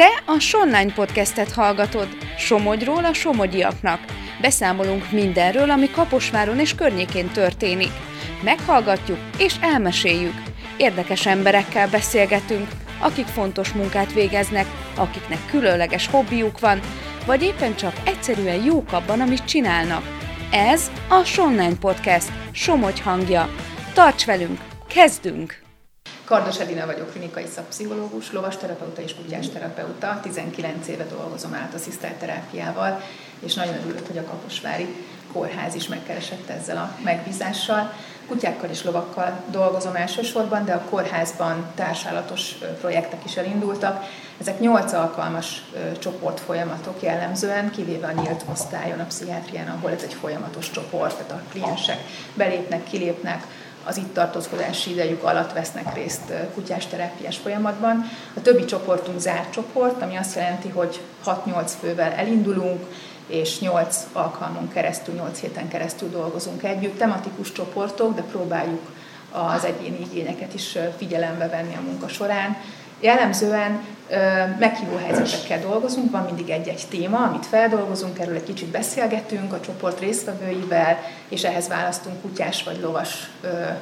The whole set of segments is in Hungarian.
Te a Sonline podcastet hallgatod, Somogyról a somogyiaknak. Beszámolunk mindenről, ami Kaposváron és környékén történik. Meghallgatjuk és elmeséljük. Érdekes emberekkel beszélgetünk, akik fontos munkát végeznek, akiknek különleges hobbiuk van, vagy éppen csak egyszerűen jók abban, amit csinálnak. Ez a Sonline Podcast, Somogy hangja. Tarts velünk, kezdünk! Kardos Edina vagyok, klinikai szakpszichológus, lovasterapeuta és kutyásterapeuta. 19 éve dolgozom át terápiával, és nagyon örülök, hogy a Kaposvári Kórház is megkeresett ezzel a megbízással. Kutyákkal és lovakkal dolgozom elsősorban, de a kórházban társállatos projektek is elindultak. Ezek 8 alkalmas csoportfolyamatok jellemzően, kivéve a nyílt osztályon, a pszichiátrián, ahol ez egy folyamatos csoport, tehát a kliensek belépnek, kilépnek, az itt tartózkodási idejük alatt vesznek részt kutyás terápiás folyamatban. A többi csoportunk zárt csoport, ami azt jelenti, hogy 6-8 fővel elindulunk, és 8 alkalmon keresztül, 8 héten keresztül dolgozunk együtt. Tematikus csoportok, de próbáljuk az egyéni igényeket is figyelembe venni a munka során. Jellemzően meghívó helyzetekkel dolgozunk, van mindig egy-egy téma, amit feldolgozunk, erről egy kicsit beszélgetünk a csoport résztvevőivel, és ehhez választunk kutyás vagy lovas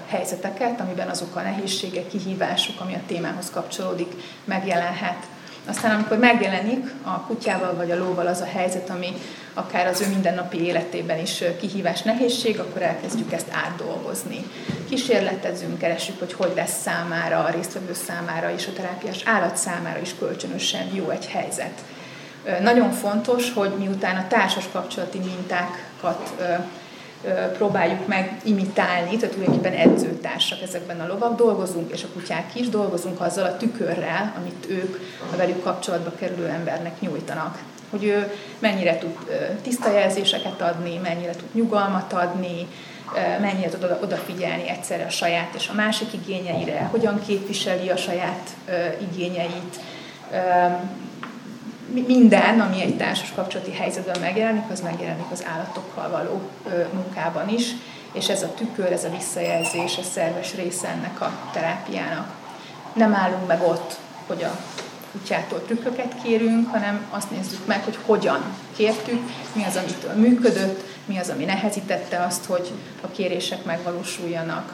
helyzeteket, amiben azok a nehézségek, kihívások, ami a témához kapcsolódik, megjelenhet. Aztán amikor megjelenik a kutyával vagy a lóval az a helyzet, ami akár az ő mindennapi életében is kihívás, nehézség, akkor elkezdjük ezt átdolgozni. Kísérletezünk, keresjük, hogy hogy lesz számára, a résztvevő számára és a terápiás állat számára is kölcsönösen jó egy helyzet. Nagyon fontos, hogy miután a társas kapcsolati mintákat próbáljuk meg imitálni, tehát tulajdonképpen edzőtársak ezekben a lovak, dolgozunk, és a kutyák is, dolgozunk azzal a tükörrel, amit ők a velük kapcsolatba kerülő embernek nyújtanak hogy ő mennyire tud tiszta jelzéseket adni, mennyire tud nyugalmat adni, mennyire tud odafigyelni egyszerre a saját és a másik igényeire, hogyan képviseli a saját igényeit. Minden, ami egy társas kapcsolati helyzetben megjelenik, az megjelenik az állatokkal való munkában is, és ez a tükör, ez a visszajelzés, ez szerves része ennek a terápiának. Nem állunk meg ott, hogy a kutyától trükköket kérünk, hanem azt nézzük meg, hogy hogyan kértük, mi az, amitől működött, mi az, ami nehezítette azt, hogy a kérések megvalósuljanak.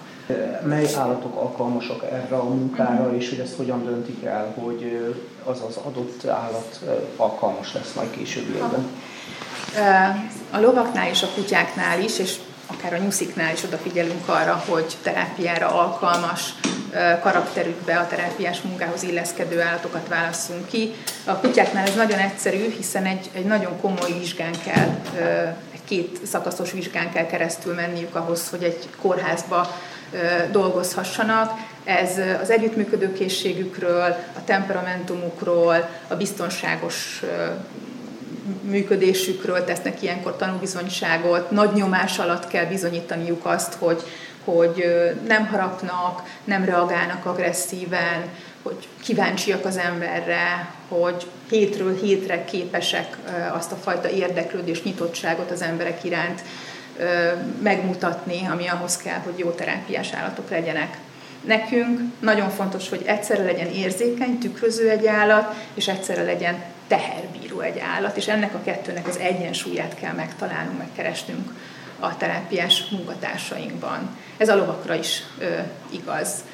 Mely állatok alkalmasak erre a munkára, és hogy ezt hogyan döntik el, hogy az az adott állat alkalmas lesz majd későbbiekben? A lovaknál és a kutyáknál is, és akár a nyusziknál is odafigyelünk arra, hogy terápiára alkalmas karakterükbe, a terápiás munkához illeszkedő állatokat válasszunk ki. A kutyáknál ez nagyon egyszerű, hiszen egy, egy nagyon komoly vizsgán kell, két szakaszos vizsgán kell keresztül menniük ahhoz, hogy egy kórházba dolgozhassanak. Ez az együttműködő készségükről, a temperamentumukról, a biztonságos működésükről tesznek ilyenkor tanúbizonyságot, nagy nyomás alatt kell bizonyítaniuk azt, hogy, hogy nem harapnak, nem reagálnak agresszíven, hogy kíváncsiak az emberre, hogy hétről hétre képesek azt a fajta érdeklődés, nyitottságot az emberek iránt megmutatni, ami ahhoz kell, hogy jó terápiás állatok legyenek. Nekünk nagyon fontos, hogy egyszerre legyen érzékeny, tükröző egy állat, és egyszerre legyen teherbíró egy állat, és ennek a kettőnek az egyensúlyát kell megtalálnunk, megkeresnünk a terápiás munkatársainkban. Ez a lovakra is ö, igaz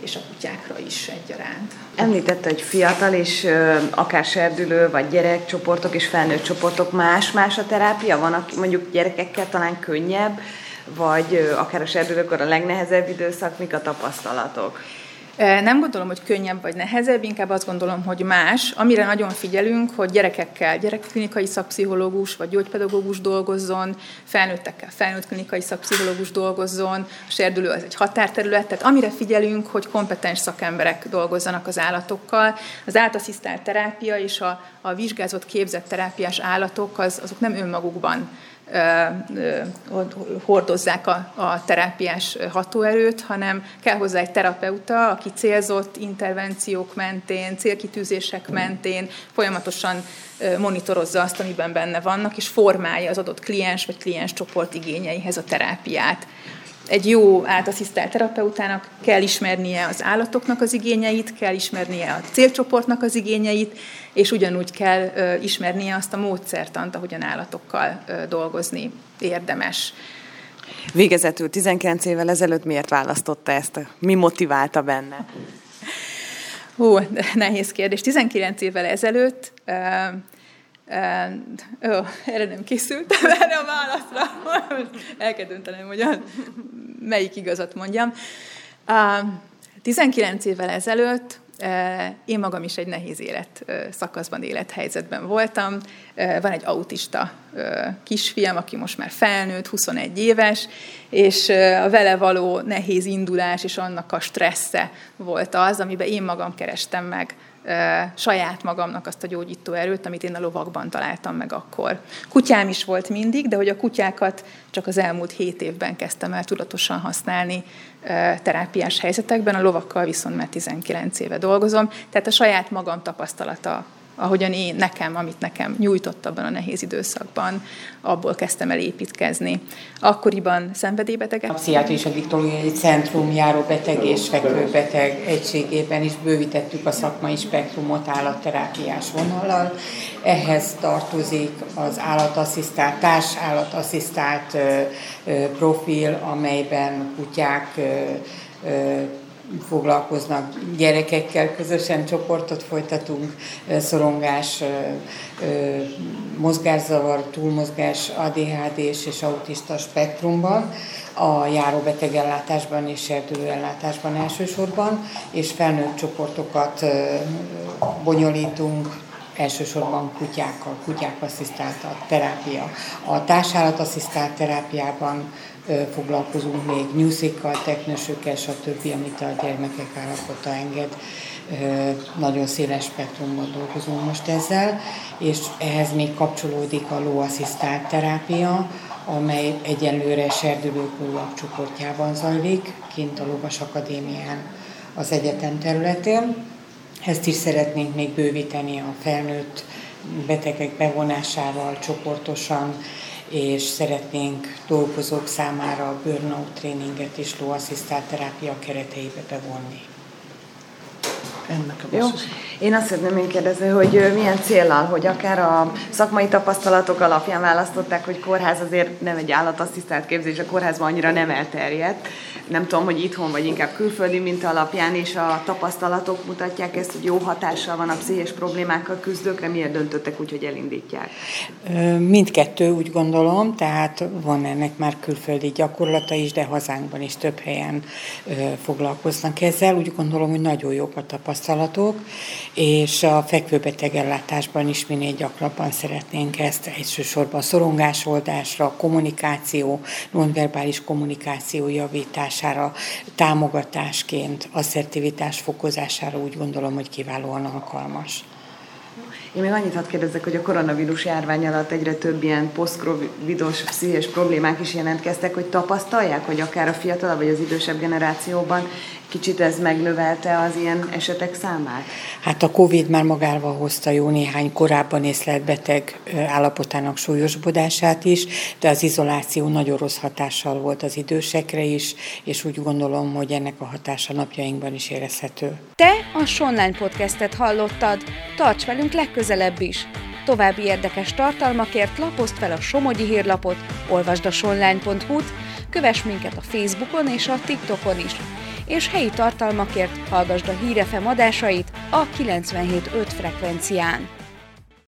és a kutyákra is egyaránt. Említette, hogy fiatal és ö, akár serdülő, vagy gyerekcsoportok és felnőtt csoportok más-más a terápia? Van, aki mondjuk gyerekekkel talán könnyebb, vagy ö, akár a serdülőkor a legnehezebb időszak, mik a tapasztalatok? Nem gondolom, hogy könnyebb vagy nehezebb, inkább azt gondolom, hogy más. Amire nagyon figyelünk, hogy gyerekekkel gyerekklinikai szakpszichológus vagy gyógypedagógus dolgozzon, felnőttekkel felnőtt klinikai szakpszichológus dolgozzon, a serdülő az egy határterület, tehát amire figyelünk, hogy kompetens szakemberek dolgozzanak az állatokkal. Az áltasszisztált terápia és a, a vizsgázott képzett terápiás állatok az, azok nem önmagukban hordozzák a, a terápiás hatóerőt, hanem kell hozzá egy terapeuta, aki célzott intervenciók mentén, célkitűzések mentén folyamatosan monitorozza azt, amiben benne vannak, és formálja az adott kliens vagy kliens csoport igényeihez a terápiát. Egy jó átasszisztált terapeutának kell ismernie az állatoknak az igényeit, kell ismernie a célcsoportnak az igényeit, és ugyanúgy kell ismernie azt a módszertant, ahogyan állatokkal dolgozni érdemes. Végezetül 19 évvel ezelőtt miért választotta ezt? Mi motiválta benne? Hú, nehéz kérdés. 19 évvel ezelőtt Ó, erre nem készültem, erre a válaszra. El kell döntenem, hogy melyik igazat mondjam. 19 évvel ezelőtt én magam is egy nehéz élet szakaszban, élethelyzetben voltam. Van egy autista kisfiam, aki most már felnőtt, 21 éves, és a vele való nehéz indulás és annak a stressze volt az, amiben én magam kerestem meg saját magamnak azt a gyógyító erőt, amit én a lovakban találtam meg akkor. Kutyám is volt mindig, de hogy a kutyákat csak az elmúlt hét évben kezdtem el tudatosan használni terápiás helyzetekben, a lovakkal viszont már 19 éve dolgozom, tehát a saját magam tapasztalata ahogyan én, nekem, amit nekem nyújtott abban a nehéz időszakban, abból kezdtem el építkezni. Akkoriban szenvedélybeteg. A Pszichiátriai Addiktológiai Centrum járóbeteg és fekvőbeteg egységében is bővítettük a szakmai spektrumot állatterápiás vonallal. Ehhez tartozik az állatasszisztált, társ állatasszisztált profil, amelyben kutyák foglalkoznak gyerekekkel, közösen csoportot folytatunk, szorongás, mozgászavar, túlmozgás, ADHD és autista spektrumban, a járóbetegellátásban és serdülőellátásban elsősorban, és felnőtt csoportokat bonyolítunk, elsősorban kutyákkal, kutyák asszisztált a terápia. A társállat terápiában foglalkozunk még nyuszikkal, teknősökkel, stb., amit a gyermekek állapota enged. Nagyon széles spektrumban dolgozunk most ezzel, és ehhez még kapcsolódik a lóasszisztált terápia, amely egyenlőre serdülők csoportjában zajlik, kint a Lovas Akadémián az egyetem területén. Ezt is szeretnénk még bővíteni a felnőtt betegek bevonásával csoportosan, és szeretnénk dolgozók számára a burnout tréninget és lóasszisztált terápia kereteibe bevonni. Ennek a Jó. Én azt szeretném én kérdezni, hogy milyen célnal, hogy akár a szakmai tapasztalatok alapján választották, hogy kórház azért nem egy állatasszisztált képzés, a kórházban annyira nem elterjedt. Nem tudom, hogy itthon vagy inkább külföldi minta alapján, és a tapasztalatok mutatják ezt, hogy jó hatással van a pszichés problémákkal küzdőkre. Miért döntöttek úgy, hogy elindítják? Mindkettő úgy gondolom, tehát van ennek már külföldi gyakorlata is, de hazánkban is több helyen foglalkoznak ezzel. Úgy gondolom, hogy nagyon jók a tapasztalatok, és a fekvőbeteg ellátásban is minél gyakrabban szeretnénk ezt elsősorban szorongásoldásra, kommunikáció, nonverbális kommunikáció javítására, támogatásként, asszertivitás fokozására úgy gondolom, hogy kiválóan alkalmas. Én még annyit hadd kérdezzek, hogy a koronavírus járvány alatt egyre több ilyen posztcovidos pszichés problémák is jelentkeztek, hogy tapasztalják, hogy akár a fiatalabb vagy az idősebb generációban kicsit ez megnövelte az ilyen esetek számát? Hát a Covid már magával hozta jó néhány korábban észlelt beteg állapotának súlyosbodását is, de az izoláció nagyon rossz hatással volt az idősekre is, és úgy gondolom, hogy ennek a hatása napjainkban is érezhető. Te a Sonline podcastet hallottad, tarts velünk legközelebb is! További érdekes tartalmakért lapozd fel a Somogyi hírlapot, olvasd a sonline.hu-t, kövess minket a Facebookon és a TikTokon is és helyi tartalmakért hallgasd a Hírefem adásait a 97.5 frekvencián.